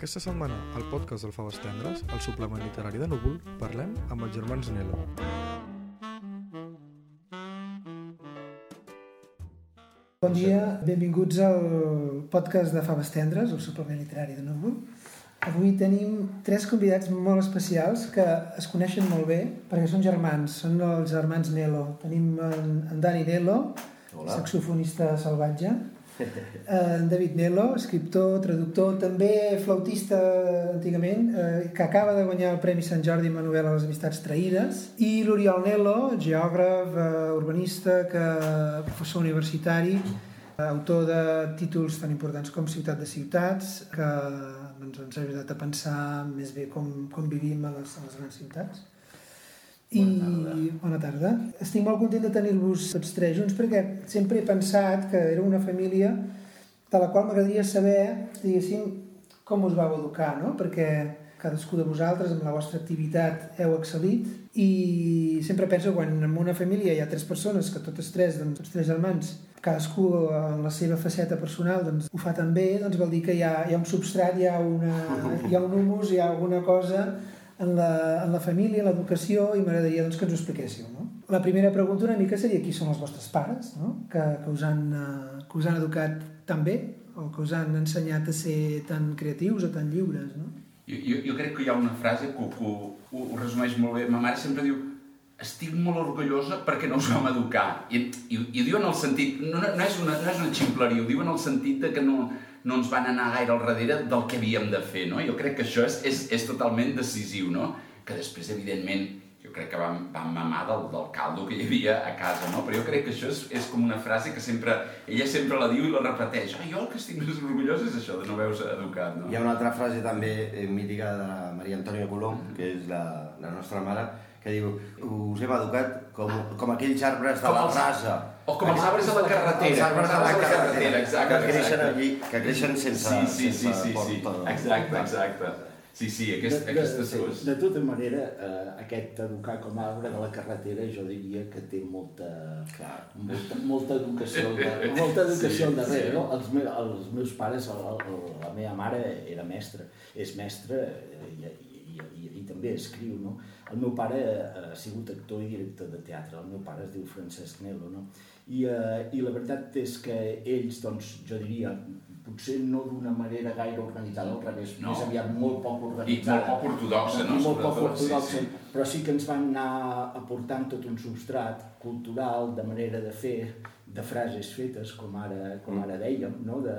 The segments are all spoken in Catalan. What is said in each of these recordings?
Aquesta setmana, al podcast del Faves Tendres, el suplement literari de Núvol, parlem amb els germans Nelo. Bon dia, benvinguts al podcast de Faves Tendres, el suplement literari de Núvol. Avui tenim tres convidats molt especials que es coneixen molt bé perquè són germans, són els germans Nelo. Tenim en, en Dani Nelo, Hola. saxofonista salvatge, en David Nelo, escriptor, traductor, també flautista antigament, eh, que acaba de guanyar el Premi Sant Jordi amb la novel·la Les amistats traïdes, i l'Oriol Nelo, geògraf, eh, urbanista, que, professor universitari, eh, autor de títols tan importants com Ciutat de Ciutats, que doncs, ens ha ajudat a pensar més bé com, com vivim a les, a les grans ciutats. I Bona tarda. bona tarda. Estic molt content de tenir-vos tots tres junts perquè sempre he pensat que era una família de la qual m'agradaria saber, diguéssim, com us vau educar, no? Perquè cadascú de vosaltres amb la vostra activitat heu excel·lit i sempre penso quan en una família hi ha tres persones, que totes tres, doncs, tots tres germans, cadascú en la seva faceta personal doncs, ho fa tan bé, doncs vol dir que hi ha, hi ha un substrat, hi ha, una, hi ha un humus, hi ha alguna cosa en la, en la família, en l'educació, i m'agradaria doncs, que ens ho expliquéssiu. No? La primera pregunta una mica seria qui són els vostres pares, no? que, que, us han, eh, que us han educat tan bé o que us han ensenyat a ser tan creatius o tan lliures. No? Jo, jo, jo crec que hi ha una frase que, que ho, ho, resumeix molt bé. Ma mare sempre diu estic molt orgullosa perquè no us vam educar. I, i, i ho diu en el sentit, no, no, és una, no és una ximpleria, ho diu en el sentit de que no, no ens van anar gaire al darrere del que havíem de fer, no? Jo crec que això és, és, és totalment decisiu, no? Que després, evidentment, jo crec que vam, vam mamar del, del caldo que hi havia a casa, no? Però jo crec que això és, és com una frase que sempre, ella sempre la diu i la repeteix. Oh, jo el que estic més orgullós és això, de no haver-vos educat, no? Hi ha una altra frase també eh, mítica de Maria Antònia Colom, que és la, la nostra mare, que diu us hem educat com, com aquells arbres de Com la els- rasa. o com els arbres de la carretera. Els arbres de la carretera, exacte, que creixen allí, que creixen sense, Sí, sí, sí, sense sí, sí. porta. Exacte, exacte. Sí, sí, aquest, de, aquestes de, dues. de tota manera, eh, aquest educar com a arbre de la carretera jo diria que té molta, Clar. molta, molta educació, dar- molta educació al Sí, darrere. sí. No? Els, me, els meus pares, el, la meva mare era mestra, és mestra eh, i també escriu. No? El meu pare eh, ha sigut actor i director de teatre, el meu pare es diu Francesc Nelo. No? I, eh, I la veritat és que ells, doncs, jo diria, potser no d'una manera gaire organitzada, al revés, No. més aviat molt poc I organitzada. molt poc ortodoxa, no? I molt poc Sobretot, sí, ortodoxa, sí. però sí que ens van anar aportant tot un substrat cultural, de manera de fer, de frases fetes, com ara, com ara dèiem, no? de,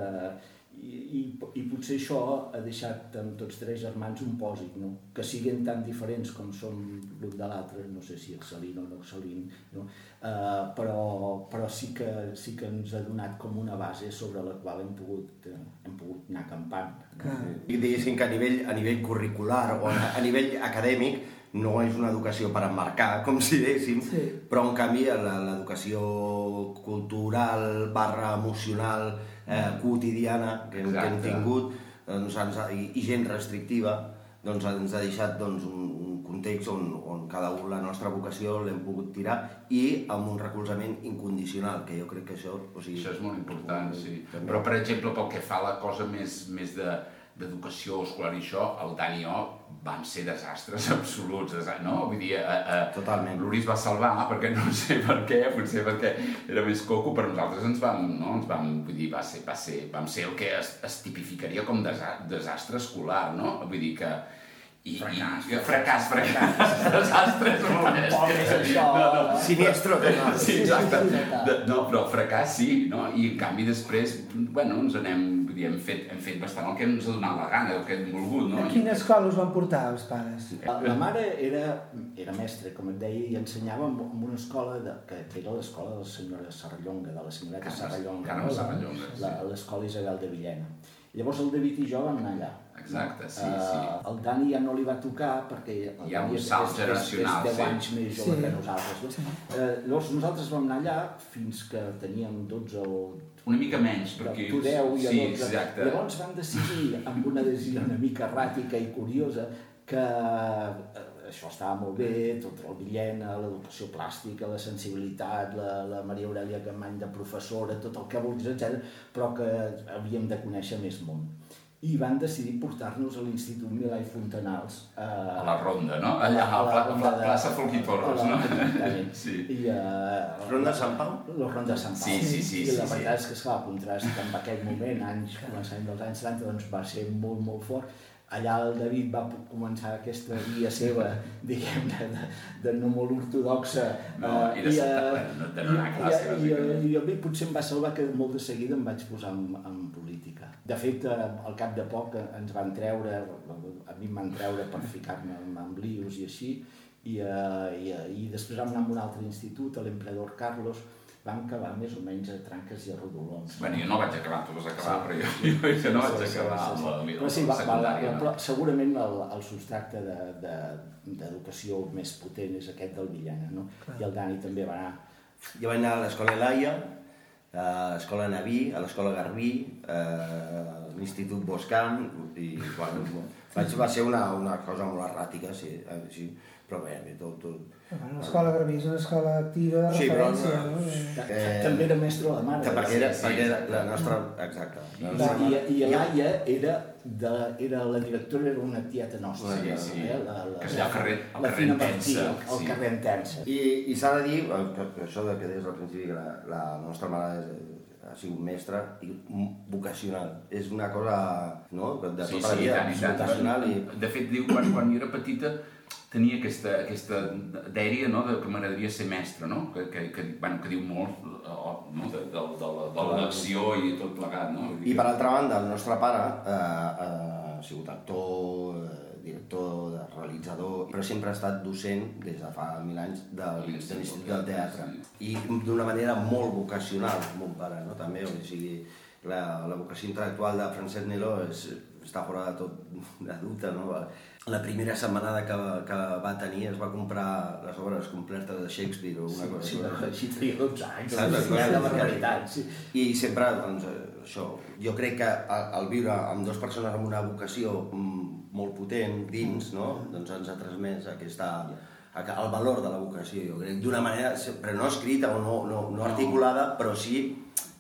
i, i, i potser això ha deixat amb tots tres germans un pòsit, no? que siguin tan diferents com som l'un de l'altre, no sé si excel·lint o no excel·lint, no? Uh, però, però sí, que, sí que ens ha donat com una base sobre la qual hem pogut, eh, hem pogut anar acampant. Clar. I diguéssim que a nivell, a nivell curricular o a, a nivell acadèmic no és una educació per emmarcar, com si dèiem, Sí. però en canvi la- l'educació cultural barra emocional eh, quotidiana que, hem- que hem tingut doncs, ens ha, i, i gent restrictiva doncs ens ha deixat doncs, un, un context on, on cada un la nostra vocació l'hem pogut tirar i amb un recolzament incondicional, que jo crec que això... O sigui, Això és molt important, sí. També. Però, per exemple, pel que fa a la cosa més, més de d'educació escolar i això, el Dani i jo vam ser desastres absoluts, desa- no? Vull dir, a, a, Totalment. L'Uri es va salvar, perquè no sé per què, potser perquè era més coco, però nosaltres ens vam, no? ens vam, vull dir, va ser, va ser, vam ser el que es, es tipificaria com desa desastre escolar, no? Vull dir que... I, fracàs, i, fracàs, fracàs, desastre és molt més. Tampoc és això. No, no, Siniestro. Sí, exacte. Sí, sí, De, no, però fracàs sí, no? I en canvi després, bueno, ens anem, vull dir, hem fet, hem fet bastant el que ens ha donat la gana, el que hem volgut, no? A quina escola us van portar els pares? La, la mare era, era mestra, com et deia, i ensenyava en, en una escola de, que, era l'escola de la senyora Serrallonga, de la senyoreta Carme- Serrallonga, Carme no? Serrallonga, sí. la- L'escola Isabel de Villena. Llavors el David i jo vam anar allà. Exacte, sí, Eh, sí. El Dani ja no li va tocar perquè el Hi ha Dani un salt és- és- generacional, És 10 sí. anys més jove Sí. que nosaltres. No? Eh, llavors nosaltres vam anar allà fins que teníem 12 o Una mica menys, perquè... tu 10 i sí, 12. exacte. Llavors vam decidir, amb una decisió una mica erràtica i curiosa, que eh, això estava molt bé, tot el Villena, l'educació plàstica, la sensibilitat, la, la Maria Aurelia Gamany de professora, tot el que vulguis, etc, però que havíem de conèixer més món. I van decidir portar-nos a l'Institut Milà i Fontanals. Eh, A la ronda, no? Allà, a la, pla, pla, plaça Folch i Torres, no? Sí. I, uh, Ronda Sant Pau? La Ronda de Sant Pau. Sí, sí, sí, I la sí, veritat és que, esclar, el contrast amb aquell moment, anys, començament dels anys 70, doncs va ser molt, molt fort. Allà el David va començar aquesta via seva, diguem-ne, de, de no molt ortodoxa. No, eh, i de i, eh, no, de no anar a classe, i, i, i, i a mi potser em va salvar que molt de seguida em vaig posar en, en política. De fet, eh, al cap de poc eh, ens van treure, a mi em van treure per ficar-me en lius i així, i, uh, i, uh, i després vam anar a un altre institut, a l'Emperador Carlos, vam acabar més o menys a tranques i a rodolons. Bueno, jo no vaig acabar, tu vas acabar, però jo, jo, jo no vaig acabar amb la, Però sí, va, va, secundària. però segurament el, el substracte d'educació de, d'educació més potent és aquest del Villena, no? I el Dani també va anar. Jo vaig anar a l'escola Laia, a l'escola Naví, a l'escola Garbí, a l'Institut Boscamp, i bueno, vaig, va ser una, una cosa molt erràtica, sí, eh, sí però bé, bé, tot, tot... Bueno, L'escola Garbí és una escola activa de Sí, però referència, no- no? Ta- Eh, també era mestre de la mare. Que perquè era, sí, perquè era la nostra... Exacte. La I, nostra i, mare. i l'Aia era, de, era la directora era una tieta nostra. Sí, sí. Eh? La, la, Que allà al carrer- al la carrer Martí, al, sí. carrer Entença. I, i s'ha de dir, eh, que, que això de que deies al principi, que la, la nostra mare és, ha sigut mestra i vocacional. És una cosa, no?, de Sí, tota la sí, i vida, i vocacional i... De fet, diu, quan, quan jo era petita tenia aquesta, aquesta dèria no, de que m'agradaria ser mestre, no? Que, que, que, bueno, que diu molt eh, no? de, de, de, de l'elecció i tot plegat. No? I per altra banda, el nostre pare eh, eh, ha sigut actor, eh, director, realitzador, però sempre ha estat docent des de fa mil anys del, de l'Institut del Teatre. I d'una manera molt vocacional, mon pare, no? també, o sigui, la, la vocació intel·lectual de Francesc Nelo és, està fora de tot de dubte, no? La primera setmanada que, que va tenir es va comprar les obres completes de Shakespeare o una cosa Sí, així. així tenia 12 anys. Clar, sí, realitat. Sí. I sempre, doncs, això, jo crec que al, viure amb dues persones amb una vocació mm, molt potent dins, no? doncs ens ha transmès aquesta, el valor de la vocació, jo crec, d'una manera, però no escrita o no, no, no articulada, però sí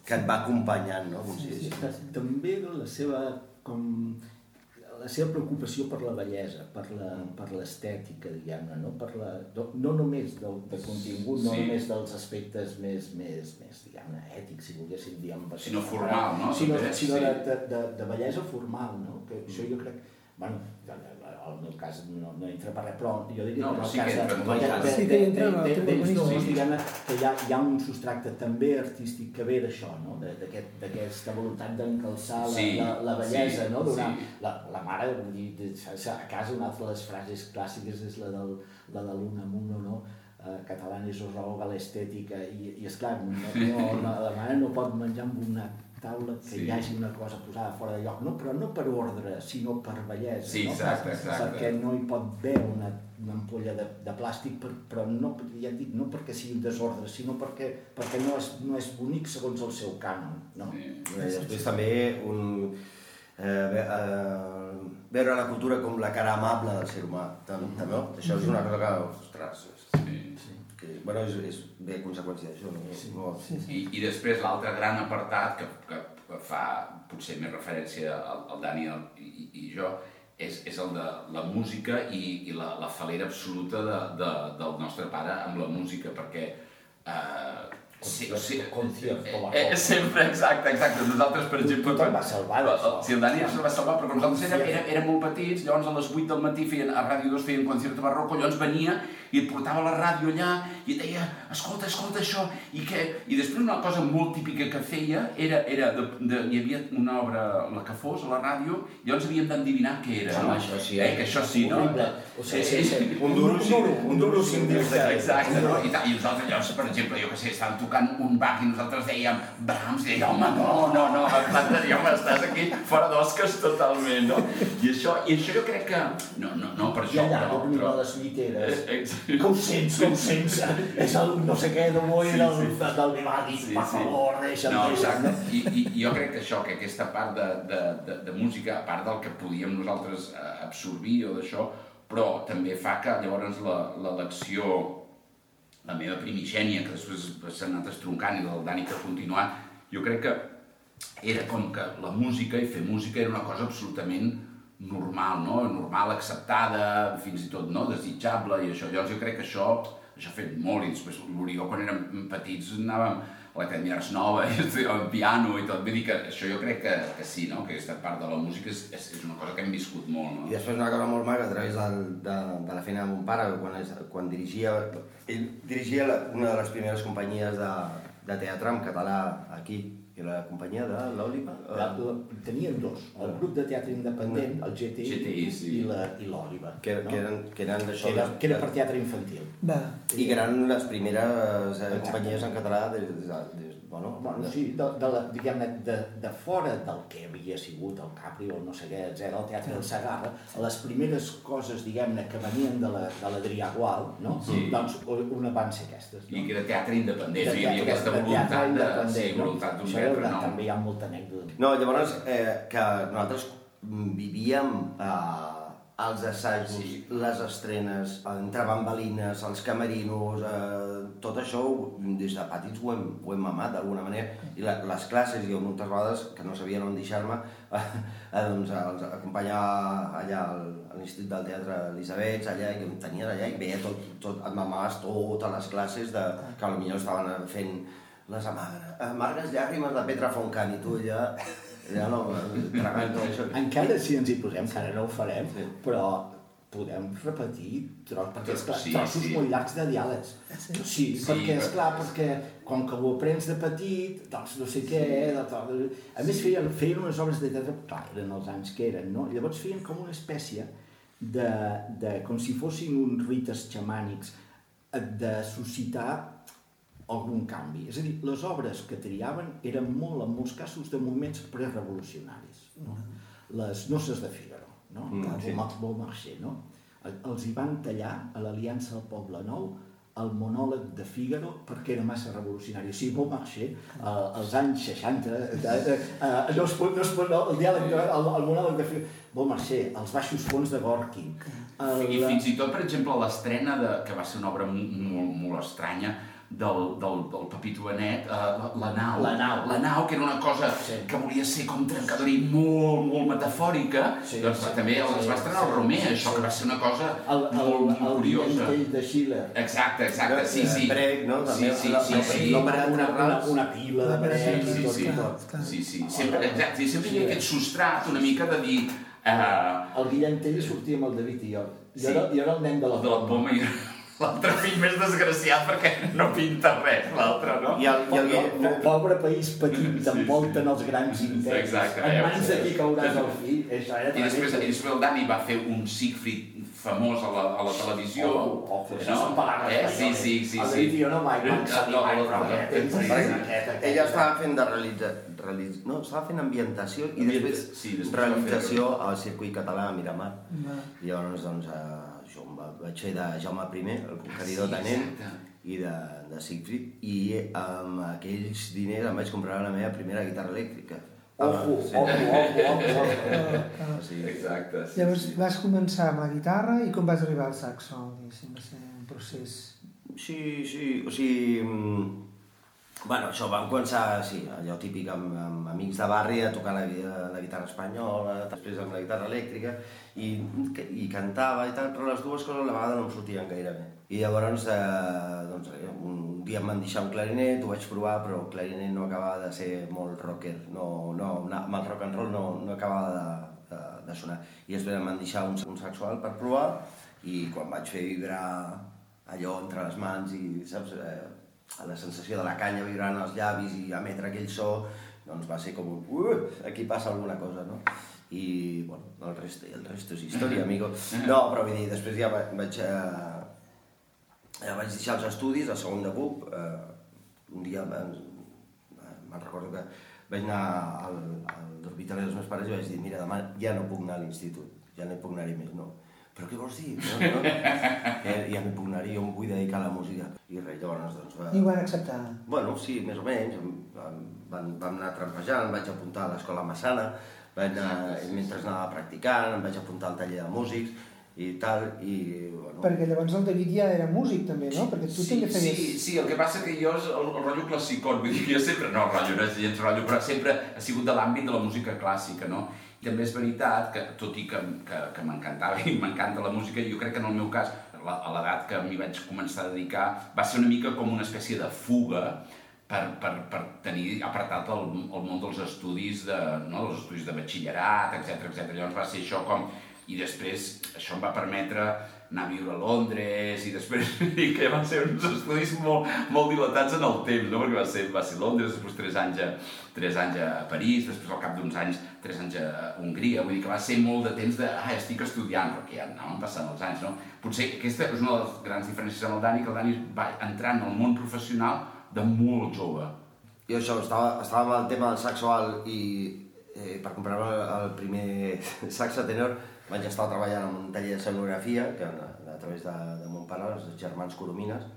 que et va acompanyant, no? Com si, Sí, sí. també la seva com la seva preocupació per la bellesa, per l'estètica, diguem-ne, no? Per la, no, no només del, del contingut, no Sí. només dels aspectes més, més, més diguem-ne, ètics, si volguéssim dir amb Sinó formal, no? Sinó, sinó sí. de, de, de, de bellesa formal, no? Que això jo crec... Bueno, al meu cas no, no entra per res, però jo diria No, que el sí cas que entra en de, de, de, Sí de, que entra en el de, d'ells urbanístic. dos, diguem-ne, que hi ha, hi ha un substracte també artístic que ve d'això, no? De- d'aquest- d'aquesta voluntat d'encalçar la, Sí, la, la bellesa, sí, no? Donar, sí. la, la mare, vull dir, de- a a casa una altra de les frases clàssiques és la, del, la de l'Unamuno, no? Uh, català és roga l'estètica i, i esclar, no, no, no, la mare no pot menjar amb una taula que Sí. hi hagi una cosa posada fora de lloc, no, però no per ordre, sinó per bellesa. Sí, no? exacte, exacte. Perquè no hi pot haver una, una ampolla de, de plàstic, per, però no, ja et dic, no perquè sigui un desordre, sinó perquè, perquè no, és, no és bonic segons el seu cànon. No? Sí. I després també un, eh, eh, veure la cultura com la cara amable del ser humà. També, també, això és una cosa que, ostres, és, Sí. Que, bueno, és, és bé conseqüència d'això, no? no? I, I després l'altre gran apartat que, que, que fa potser més referència al, al Dani i, i jo és, és el de la música i, i la, la falera absoluta de, de, del nostre pare amb la música, perquè eh, sí, sí, Concierto, eh, eh, sempre, exacte, exacte. Nosaltres, per exemple... Tothom va salvar d'això. Sí, el Dani se'l va salvar, però nosaltres érem, érem, érem molt petits, llavors a les 8 del matí feien, a Ràdio 2 feien concierto barroco, llavors venia i et portava la ràdio allà i et deia, escolta, escolta això, i què? I després una cosa molt típica que feia era, era de, de, hi havia una obra, la que fos, a la ràdio, i llavors havíem d'endevinar què era, no? això sí, eh? eh? Que això sí, no? O sigui, sí, sí. Un duro, sí, un duro sin directe. Exacte, no? I, tal, I nosaltres llavors, per exemple, jo que sé, estàvem tocant un Bach i nosaltres dèiem Brahms, i deia, home, no, no, no, nosaltres dèiem, estàs aquí fora d'osques totalment, no? I això, I això jo crec que, no, no, no per I això, allà, però... dormint però... les lliteres. Eh, ex- Que ho sents, que ho sents. És el no sé què Boi Sí, del, sí. del Vivaldi. Sí, per sí. favor, deixa'm. No, exacte. I, I jo crec que això, que aquesta part de, de, de, de música, a part del que podíem nosaltres eh, absorbir o d'això, però també fa que llavors la- l'elecció, la meva primigènia, que després s'ha anat estroncant i del Dani que ha continuat, jo crec que era com que la música i fer música era una cosa absolutament normal, no? Normal, acceptada, fins i tot no? desitjable i això. Llavors jo crec que això, això ha fet molt i després l'Orió quan érem petits anàvem a l'Acadèmia Arts Nova estudiàvem piano i tot. Vull dir que això jo crec que, que sí, no? que aquesta part de la música és, és, és una cosa que hem viscut molt. No? I després una cosa molt maca a través del, de, de la feina de mon pare, quan, és, quan dirigia, ell dirigia la, una de les primeres companyies de, de teatre en català aquí, i la companyia de l'Òliva. Tenien dos, el grup de teatre independent, el GTI, GTI, sí. i la- i l'Òliva. que, no? que eren, que eren que, d'això. era, de- que era per teatre infantil. Va. I que eren les primeres eh, Exacte. companyies en català des, des, des, bueno, Bueno, sí, de, de, la, diguem-ne, de, de fora del que havia sigut el Capri o el no sé què, etc, el Teatre del Sagarra, les primeres coses, diguem-ne, que venien de la- de l'Adrià Gual, no? Sí. Doncs una van ser aquestes. No? I que era teatre independent, De no hi havia teatre- aquesta de teatre voluntat de, sí, voluntat d'un Era- no. També hi ha molta anècdota. No, llavors, eh, que nosaltres vivíem eh, els assajos, Sí. les estrenes, entre bambalines, els camerinos, eh, tot això des de petits ho hem, ho hem mamat d'alguna manera. I la, les classes, jo moltes vegades, que no sabien on deixar-me, eh, doncs els acompanyava allà al, a l'Institut del Teatre Elisabets, allà, i em tenien allà i veia tot, tot et mamaves totes les classes de, que potser estaven fent les amargues, amargues llàgrimes de Petra Foncant i tu allà, allà no, tragant tot això. Encara si ens hi posem, que ara no ho farem, Sí. però podem repetir tros, perquè és clar, Sí, trossos sí. molt llargs de diàlegs. Sí? Sí, Sí, perquè, és clar, perquè com que ho aprens de petit, doncs no sé què, de tot. A més feien, feien unes obres de teatre, clar, eren els anys que eren, no? I llavors feien com una espècie de, de com si fossin uns rites xamànics eh, de suscitar algun canvi. És a dir, les obres que triaven eren molt, en molts casos, de moments prerevolucionaris. No? Les noces de Figaro, no? Mm, Mm, sí. Beaumarchais, no? Els hi van tallar a l'Aliança del Poble Nou el monòleg de Figaro perquè era massa revolucionari. O sigui, Beaumarchais, eh, als anys 60, de, de, eh, no es pot, no es pot, no, el, diàleg, el, el monòleg de Figaro, Beaumarchais, els baixos fons de Gorky, el, I fins i tot, per exemple, l'estrena, de, que va ser una obra mo- molt, molt estranya, del, del, del Pepito Benet, uh, la, la nau. La nau. La nau, que era una cosa Sí. que volia ser com trencadora i molt, molt metafòrica, Sí, doncs sí, també sí, es va estrenar sí, el Romer, sí, això sí. que va ser una cosa el, el, molt, molt el curiosa. Guillem de Schiller. Exacte, exacte, sí, sí. Break, no? Sí, També, sí, sí, la- sí. la- una, una, una, pila de i Sí, tot sí, i tot. clar. Sí, sí, sempre, exacte, sempre hi havia aquest substrat una mica de dir... Uh, El Guillem Tell sortia amb el David i jo. Jo, Sí. era, jo era el nen de la de la poma i l'altre fill més desgraciat perquè no pinta res, l'altre, no? I el, i el, Po- po- Pobre país petit, t'envolten els grans imperis. Exacte, En mans qui cauràs el fill, això era I després, i després el Dani va fer un Siegfried famós a la, a la televisió. Oh, oh, això són paraules eh? Sí, sí, sí. El sí. Jo no mai No, mai, no, no, ella estava fent de realitza, realitza, no, estava fent ambientació i després, sí, després realització al circuit català a Miramar. Va. I llavors, doncs, eh, jo em va- vaig fer de Jaume I, el conqueridor Sí, de nen, exacte. i de, de Siegfried, i amb aquells diners em vaig comprar la meva primera guitarra elèctrica. Ojo, Ah, ojo, sí. ojo, ojo, ojo. Ah, Sí. Exacte. sí, Llavors sí. vas començar amb la guitarra i com vas arribar al saxo? Diguéssim, va ser un procés... Sí, sí, o sigui... Bueno, això vam començar, sí, allò típic amb, amb amics de barri a tocar la, la guitarra espanyola, després amb la guitarra elèctrica, i, i cantava i tal, però les dues coses a la vegada no em sortien gaire bé. I llavors, eh, doncs, eh, un dia em van deixar un clarinet, ho vaig provar, però el clarinet no acabava de ser molt rocker, no, no, no amb el rock and roll no, no acabava de, de, de sonar. I després em van deixar un, un sexual per provar, i quan vaig fer vibrar allò entre les mans i, saps, eh, la sensació de la canya vibrant als llavis i emetre aquell so, doncs va ser com. Uh, aquí passa alguna cosa, no? I, bueno, el resto, el resto és història, amigo. No, però vull dir, després ja va- vaig... Eh, ja vaig deixar els estudis, a segon de BUP, eh, un dia me'n recordo que vaig anar al, al dormitori dels meus pares i vaig dir, mira, demà ja no puc anar a l'institut, ja no hi puc anar-hi més, no. Però què vols dir? No, no, ja, ja no hi puc anar-hi, jo em vull dedicar a la música. I res, llavors, doncs... Va... I ho van acceptar. Bueno, sí, més o menys. Em- Vam, vam anar trampejant, em vaig apuntar a l'escola Massana, vaig anar, mentre anava practicant, em vaig apuntar al taller de músics, i tal, i bueno... Perquè llavors el David ja era músic també, no? Perquè tu sí, també feies... Sí, sí, el que passa que jo és el, el rotllo classicot, vull dir que jo sempre, no, el rotllo no és gens rotllo, però sempre ha sigut de l'àmbit de la música clàssica, no? També és veritat que, tot i que, que, que m'encantava i m'encanta la música, jo crec que en el meu cas, a l'edat que m'hi vaig començar a dedicar, va ser una mica com una espècie de fuga per, per, per tenir apartat el, el món dels estudis de, no, dels estudis de batxillerat, etc etc. Llavors va ser això com i després això em va permetre anar a viure a Londres i després i que van ser uns estudis molt, molt dilatats en el temps, no? perquè va ser, va ser Londres, després tres anys, a, tres anys a París, després al cap d'uns anys tres anys a Hongria, vull dir que va ser molt de temps de, ah, estic estudiant, però que ja anaven passant els anys, no? Potser aquesta és una de les grans diferències amb el Dani, que el Dani va entrar en el món professional de molt jove. Jo això, estava, estava amb el tema del saxo alt i eh, per comprar-me el primer saxo tenor vaig estar treballant en un taller de scenografia, que a, través de, de mon pare, els germans Coromines,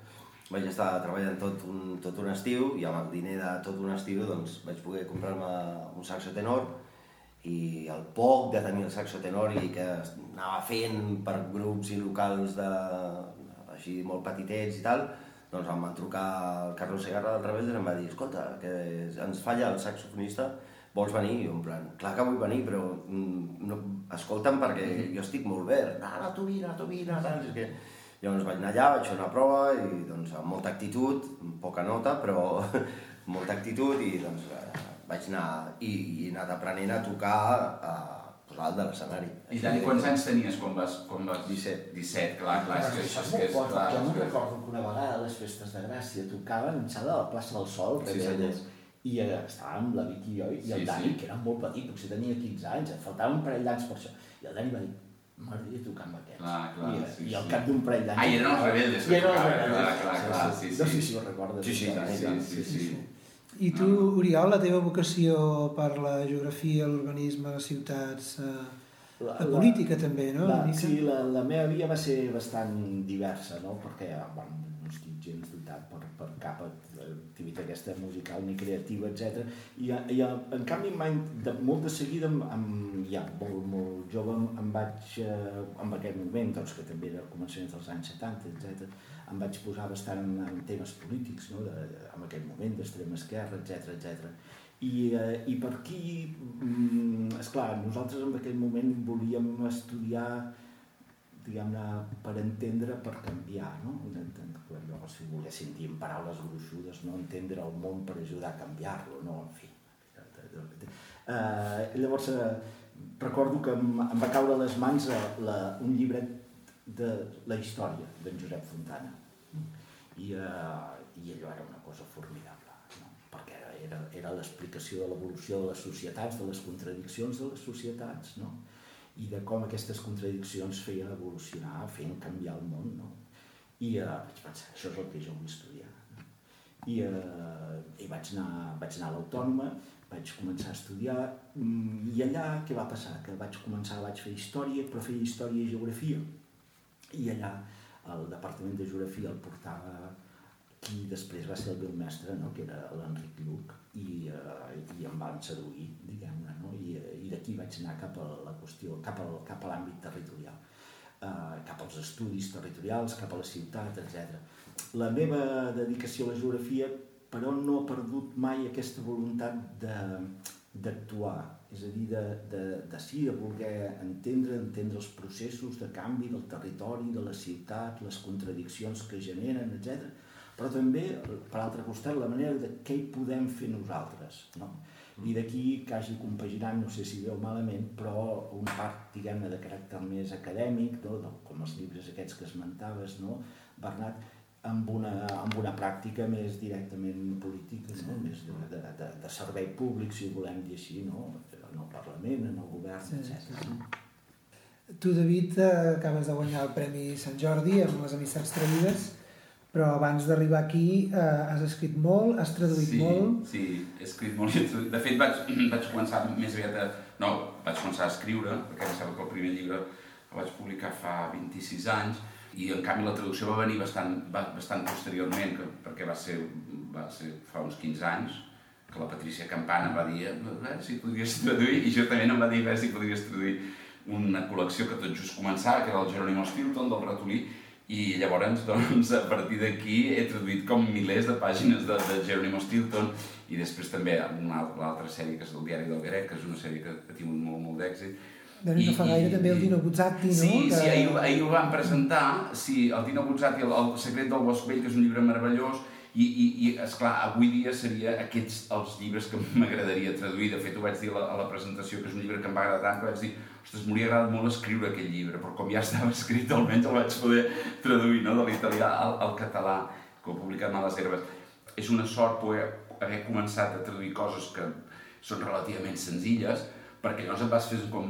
vaig estar treballant tot un, tot un estiu i amb el diner de tot un estiu doncs, vaig poder comprar-me un saxo tenor i el poc de tenir el saxo tenor i que anava fent per grups i locals de, així molt petitets i tal, doncs em van trucar el Carlos Segarra del Rebelde i em va dir, escolta, que ens falla el saxofonista, vols venir? I jo, en plan, clar que vull venir, però mm, no, escolta'm perquè jo estic molt verd. No, tu vine, tu vine, saps? És que... Llavors vaig anar allà, vaig fer una prova i doncs amb molta actitud, amb poca nota, però molta actitud i doncs eh, vaig anar i, i he anat aprenent a tocar a, a l'alt de l'escenari. I Dani, quants anys tenies quan vas... Quan vas... 17. 17, clar, clar, és que això és que és... Clar. Jo me'n que... recordo que una vegada a les festes de Gràcia tocaven em sembla a la plaça del Sol, Sí, Rebelles, i eh, estàvem la Vicky i jo, i el Sí, Dani, sí. que era molt petit, potser tenia 15 anys, et faltava un parell d'anys per això. I el Dani va dir, m'agradaria tocar amb aquests. Clar, clar, I, sí, I al sí. cap d'un parell d'anys... Ah, i eren els rebeldes I eren els rebeldes. clar, clar, clar, sí, No sí. sé si ho recordes. Sí, sí, sí? Sí, sí, sí. I tu, Oriol, la teva vocació per la geografia, l'urbanisme, les ciutats, eh, La- la la- política també, no? La, sí, la, la meva via va ser bastant diversa, no? perquè bueno, gens dotat per, per cap activitat aquesta musical ni creativa, etc. I, i en canvi, mai, de, molt de seguida, amb, ja molt, molt jove, em, vaig, eh, en aquell moment, doncs, que també era al començament dels anys 70, etc., em vaig posar bastant en, en temes polítics, no? de, de, en aquell moment, d'extrema esquerra, etc etc. I, eh, I per aquí, mm, esclar, nosaltres en aquell moment volíem estudiar diguem-ne, per entendre, per canviar, no? Allò, si volguéssim dir en paraules gruixudes, no entendre el món per ajudar a canviar-lo, no? En fi. Eh, llavors, eh, recordo que em, em va caure a les mans eh, la, un llibret de la història d'en Josep Fontana. I, eh, I allò era una cosa formidable, no? perquè era, era l'explicació de l'evolució de les societats, de les contradiccions de les societats, no? I de com aquestes contradiccions feien evolucionar, feien canviar el món. No? I eh, vaig pensar, això és el que jo vull estudiar. No? I, eh, i vaig, anar, vaig anar a l'Autònoma, vaig començar a estudiar, mm, i allà què va passar? Que vaig començar, vaig fer història, però feia història i geografia. I allà el departament de geografia el portava qui després va ser el meu mestre, no? que era l'Enric Lluc, i, eh, i em van seduir, i d'aquí vaig anar cap a la qüestió, cap, al, cap a l'àmbit territorial, eh, cap als estudis territorials, cap a la ciutat, etc. La meva dedicació a la geografia, però no ha perdut mai aquesta voluntat d'actuar, és a dir, de, de, de sí, de voler entendre, entendre els processos de canvi del territori, de la ciutat, les contradiccions que generen, etc però també, per altre costat, la manera de què hi podem fer nosaltres. No? I d'aquí que hagi compaginat, no sé si o malament, però un part, diguem-ne, de caràcter més acadèmic, no? com els llibres aquests que esmentaves, no? Bernat, amb una, amb una pràctica més directament política, no? més de, de, de, de servei públic, si ho volem dir així, no? en el Parlament, en el govern, Sí, etc. sí. Tu, David, acabes de guanyar el Premi Sant Jordi amb les amistats traïdes, però abans d'arribar aquí eh, has escrit molt, has traduït sí, molt. Sí, he escrit molt. De fet, vaig, vaig començar més aviat a... No, vaig començar a escriure, perquè em sembla que el primer llibre el vaig publicar fa 26 anys, i en canvi la traducció va venir bastant, bastant posteriorment, que, perquè va ser, va ser fa uns 15 anys, que la Patricia Campana va dir veure si podries traduir, i justament em va dir veure si podries traduir una col·lecció que tot just començava, que era el Jerónimo Stilton, del ratolí, i llavors, doncs, a partir d'aquí he traduït com milers de pàgines de, de Jerónimo Stilton i després també una altra sèrie que és el Diari del Grec, que és una sèrie que ha tingut molt, molt d'èxit. Doncs no fa gaire també el Dino Buzzati, no? Sí, que... sí, ahir, ahir ho van presentar, sí, el Dino Buzzati, el, el secret del bosc vell, que és un llibre meravellós, i, i, i esclar, avui dia seria aquests els llibres que m'agradaria traduir. De fet, ho vaig dir a la, a la presentació, que és un llibre que em va agradar tant, que vaig dir, ostres, m'hauria agradat molt escriure aquell llibre, però com ja estava escrit, almenys el vaig poder traduir no? de l'italià al, al català, que ho publicat a les herbes. És una sort poder haver començat a traduir coses que són relativament senzilles, perquè llavors et vas fer com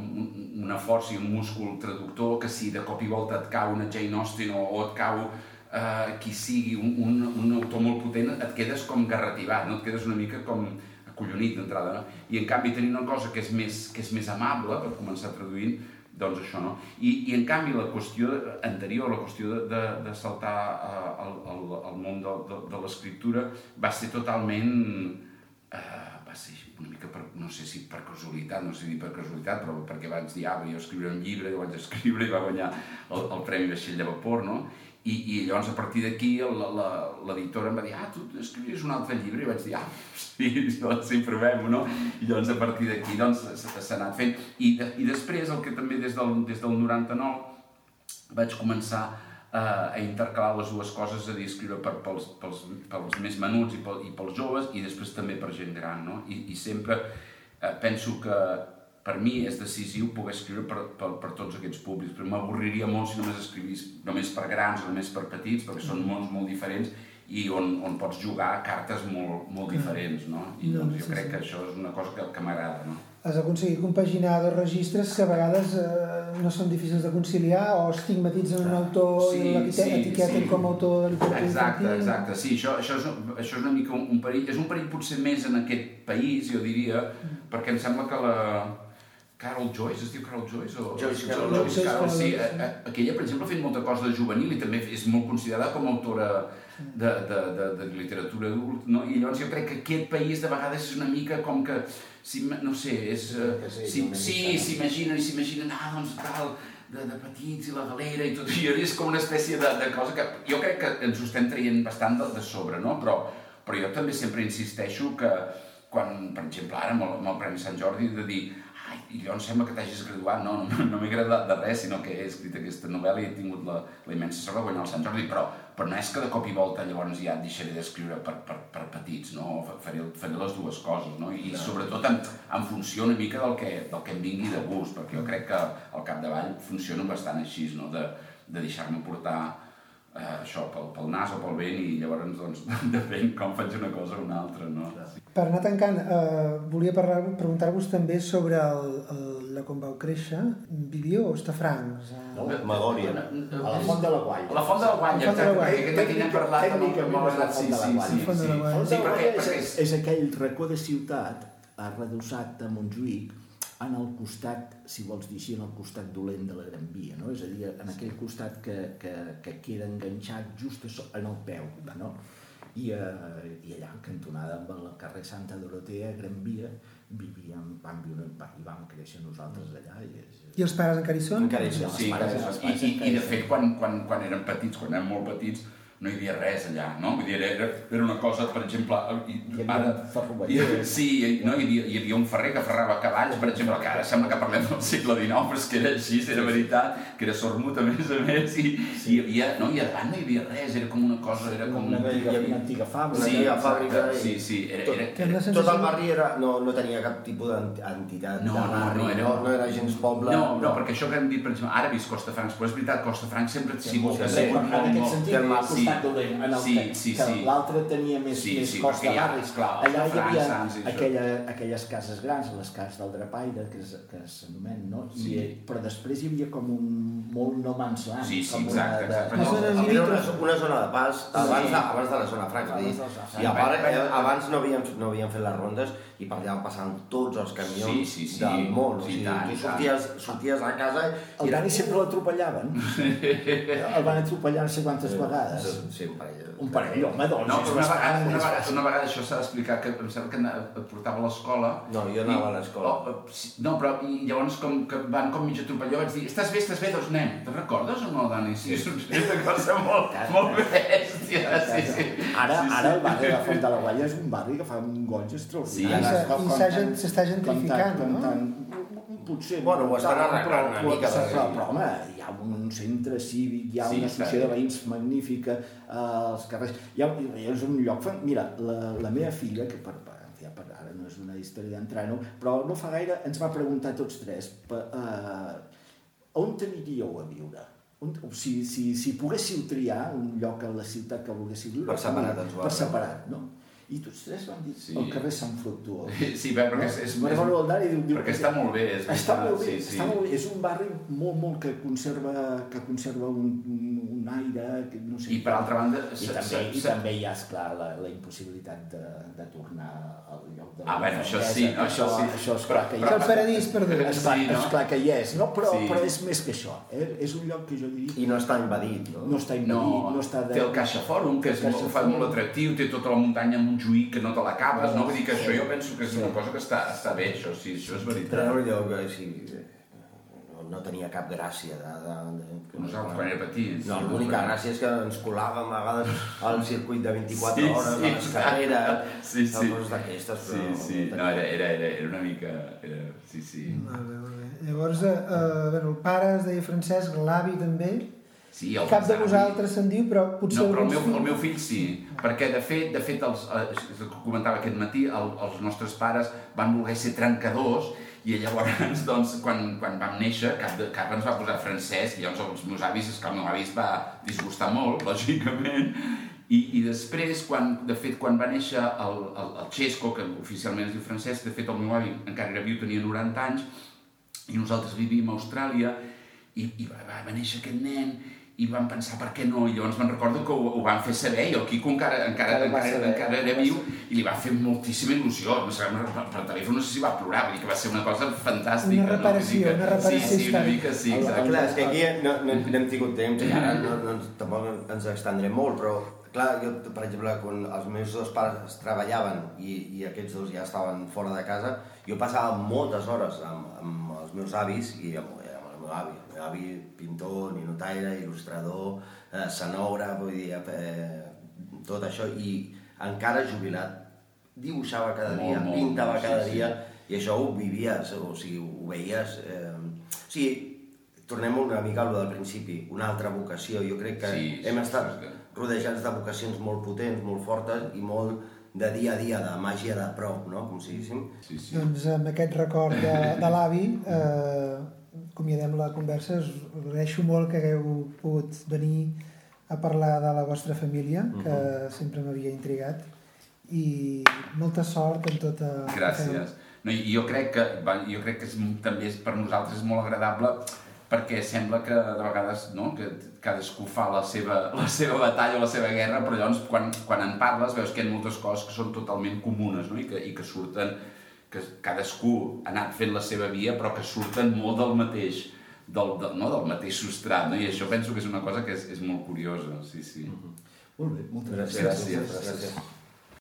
una força i un múscul traductor que si de cop i volta et cau una Jane Austen o, o et cau eh, qui sigui un, un, un autor molt potent, et quedes com garrativat, no? et quedes una mica com acollonit d'entrada, no? I en canvi tenint una cosa que és més, que és més amable per començar traduint, doncs això, no? I, i en canvi la qüestió anterior, la qüestió de, de, de saltar al, al, al món de, de, de l'escriptura va ser totalment... Uh, va ser una mica per, no sé si per casualitat, no sé si per casualitat, però perquè vaig dir, ah, jo escriure un llibre, jo vaig escriure i va guanyar el, el Premi Vaixell de Vapor, no? I, i llavors a partir d'aquí l'editora em va dir ah, tu escriviries un altre llibre i vaig dir ah, sí, sí provem-ho no? i llavors a partir d'aquí doncs s'ha anat fent i, de, i després el que també des del, des del 99 vaig començar eh, a intercalar les dues coses, a dir, escriure per, pels, pels, pels més menuts i, pel, i pels joves i després també per gent gran, no? I, i sempre eh, penso que per mi és decisiu poder escriure per, per, per tots aquests públics, però m'avorriria molt si només escrivís només per grans o només per petits, perquè són mons molt diferents i on, on pots jugar cartes molt, molt diferents, no? I no, doncs jo sí, crec sí. que això és una cosa que, que m'agrada, no? Has aconseguit compaginar dos registres que a vegades eh, no són difícils de conciliar o estigmatitzen un autor sí, i l'etiqueten sí, sí. com a autor de literatura exacte, infantil. Exacte, sí, això, això, és, això és una mica un, un perill, és un perill potser més en aquest país, jo diria, mm. perquè em sembla que la, Carol Joyce, es diu Carol Joyce? O... Joyce Carol Joyce, Joyce Carol, sí. A, a, aquella, per exemple, ha fet molta cosa de juvenil i també és molt considerada com a autora de, de, de, de literatura adult, no? I llavors jo crec que aquest país de vegades és una mica com que, si, no sé, és... Sí, si, sí, s'imaginen i s'imaginen, ah, doncs tal, de, de petits i la galera i tot, i és com una espècie de, de cosa que jo crec que ens ho estem traient bastant de, de sobre, no? Però, però jo també sempre insisteixo que quan, per exemple, ara amb el, amb el Premi Sant Jordi, de dir ai, i jo em sembla que t'hagis graduat, no, no, no m'he graduat de res, sinó que he escrit aquesta novel·la i he tingut la, la immensa sort de guanyar el Sant Jordi, però, però no és que de cop i volta llavors ja deixaré d'escriure per, per, per petits, no? Faré, faré les dues coses, no? I sobretot en, en funció una mica del que, del que em vingui de gust, perquè jo crec que al capdavall funciona bastant així, no? De, de deixar-me portar eh, això pel, pel nas o pel vent i llavors doncs, depèn com faig una cosa o una altra, no? Per anar tancant, eh, volia preguntar-vos també sobre el, el, la com vau créixer. Vivíeu a Estafrancs? A... No, Magòria. A la Font de la Guanya. A la Font de la Guanya, exacte, perquè aquí n'hem parlat amb el Malgrat. Sí, sí, sí. Font de la Guanya. Sí, perquè, perquè és, és aquell racó de ciutat arredossat a Montjuïc en el costat, si vols dir així, en el costat dolent de la Gran Via, no? És a dir, en aquell costat que, que, que queda enganxat just en el peu, no? I, eh, i allà, cantonada amb el carrer Santa Dorotea, Gran Via, vivíem, vam viure i vam créixer nosaltres allà. I, és... I els pares encara hi són? Encara hi són. Sí, i, i, i de fet, quan, quan, quan érem petits, quan érem molt petits, no hi havia res allà, no? Vull dir, era, era una cosa, per exemple... I, hi havia ara, hi, Sí, no? hi, havia, hi havia un ferrer que ferrava cavalls, per exemple, que ara sembla que parlem del segle XIX, però és que era així, era veritat, que era sormut a més a més, i, sí. i hi havia, no? I davant no hi havia res, era com una cosa, era com... Una, hi havia una antiga fàbrica. Sí, una fàbrica. I, sí, sí, era, tot, era, era, tot el barri era, no, no tenia cap tipus d'entitat no, de barri, no, no, era, no, no era gens poble. No, no, no, perquè això que hem dit, per exemple, ara he vist Costa Francs, però és veritat, Costa Francs sempre ha sigut... En aquest sentit, en el costat dolent, en el sí, sí, que sí. l'altre tenia més, sí, més sí, cost de ja, barri. Esclar, Allà hi havia aquella, aquelles cases grans, les cases del Drapaire, que, es, que s'anomenen, no? I, sí. Però després hi havia com un molt no man's land. Sí, sí, com exacte. Una, exacte. Una zona Era una, una zona de pas abans, de, abans de la zona franca. Abans I a part, eh, abans no havíem, no havíem fet les rondes i per allà passaven tots els camions sí, sí, sí. del món. Sí, o sigui, tant, tu sorties, sorties a casa el Dani sempre l'atropellaven. el van atropellar no sé quantes vegades. Sí, un parell. Un parell, home, doncs No, però una vegada, una, vegada, una vegada això s'ha d'explicar, que em sembla que portava a l'escola. No, jo anava i- a l'escola. Oh, sí, no, però i llavors com que van com mig atropellar, vaig dir, estàs bé, estàs bé, doncs anem. Te'n recordes o no, Dani? Sí, és una cosa molt, molt bèstia, sí, sí. Ara, sí, ara sí. el barri de Font de la Gualla és un barri que fa un goig Sí, extraordinari. i Com- i s'està com gentrificant, tant- no? tant- potser Bueno, ho estan arreglant una però, mica, Però, perquè- però, home, hi ha un centre cívic, hi ha Sí, una associació de veïns magnífica, eh, els carrers... Hi ha, és un lloc... fan- Mira, la, la meva filla, que per, per, ja per ara no és una història d'entrar-no, però no fa gaire ens va preguntar a tots tres per, eh, on aniríeu a viure? On, o si, si, si poguéssiu triar un lloc a la ciutat que volguéssiu viure... Per separat, ens Per separat, no? I tots tres van dir Sí. el carrer Sant Fructuós. Sí, bé, perquè és, és, és, recordo el Dani, diu, diu, perquè està molt bé. És està molt bé, sí, sí. està molt bé. És un barri molt, molt que conserva, que conserva un, un, aire, que no sé... I per altra banda... I també, i també hi ha, esclar, la, la impossibilitat de, de tornar lloc de la Ah, bueno, això sí, que això sí. Això, esclar, que hi És el paradís perdut. Esclar, Sí, no? esclar que hi és, no? Però, Sí. però és més que això. Eh? És un lloc que jo diria I no està invadit, no? no està invadit, No, no, està... De... té el Caixa Fòrum, que és molt, fa molt atractiu, té tota la muntanya amb un juí que no te l'acabes, no? Vull dir que això jo penso que és una cosa que està, està bé, això sí, això és veritat. Treure allò que sí, no, tenia cap gràcia. De, de, de, Nosaltres quan era petits. No, l'única gràcia és que ens colàvem a vegades al circuit de 24 Sí, hores, sí, a les carreres, Sí, sí. coses d'aquestes, Sí, però... sí, no, era, era, era, era una mica... Era, sí, sí. Molt bé, molt bé. Llavors, eh, eh, bueno, el pare es deia Francesc, l'avi també. sí el Cap de vosaltres se'n diu, però potser No, però el meu, el meu fill sí, perquè de fet, de fet els, eh, comentava aquest matí, el, els nostres pares van voler ser trencadors i llavors, doncs, quan, quan vam néixer, cap, de, cap ens va posar Francesc, i llavors els meus avis, és que el meu avi es va disgustar molt, lògicament, i, i després, quan, de fet, quan va néixer el, el, el Xesco, que oficialment es diu Francesc, de fet el meu avi encara era viu, tenia 90 anys, i nosaltres vivíem a Austràlia, i, i va, va, va néixer aquest nen, i vam pensar per què no, i llavors me'n recordo que ho, ho van fer saber, i el Quico encara, encara, Encara va encara, saber, encara era viu, i li va fer moltíssima il·lusió, no sé, per, per telèfon no sé si va plorar, vull dir que va ser una cosa fantàstica. Una reparació, no? Que, una reparació Sí, sí, una mica sí, exacte. Clar, és que aquí no, no, no hem tingut temps i ara no, no, tampoc ens extendrem molt, però clar, jo, per exemple, quan els meus dos pares treballaven i, i aquests dos ja estaven fora de casa, jo passava moltes hores amb, amb els meus avis i amb, amb el meu avi. Avi, pintor, ninotaire, il·lustrador, eh, cenògraf, vull dir, eh, tot això, i encara jubilat, dibuixava cada Molt, dia, molt, pintava sí, cada sí. dia, i això ho vivies, o sigui, ho veies... Eh, o sigui, tornem una mica a lo del principi, una altra vocació. Jo crec que Sí, hem sí, estat sí, sí. rodejats de vocacions molt potents, molt fortes i molt de dia a dia, de màgia de prop, no? Com si diguéssim. Sí, sí. Doncs amb aquest record de, de l'avi eh, acomiadem la conversa. Us agraeixo molt que hagueu pogut venir a parlar de la vostra família, que sempre m'havia intrigat. I molta sort en tota... Gràcies. No, jo crec que, jo crec que és, també és, per nosaltres és molt agradable perquè sembla que de vegades no, que cadascú fa la seva, la seva batalla o la seva guerra, però llavors quan, quan en parles veus que hi ha moltes coses que són totalment comunes no? I, que, i que surten, que cadascú ha anat fent la seva via però que surten molt del mateix del, del, no, del mateix substrat, no? i això penso que és una cosa que és, és molt curiosa, sí, sí. Molt bé, moltes Gràcies. gràcies. gràcies. gràcies.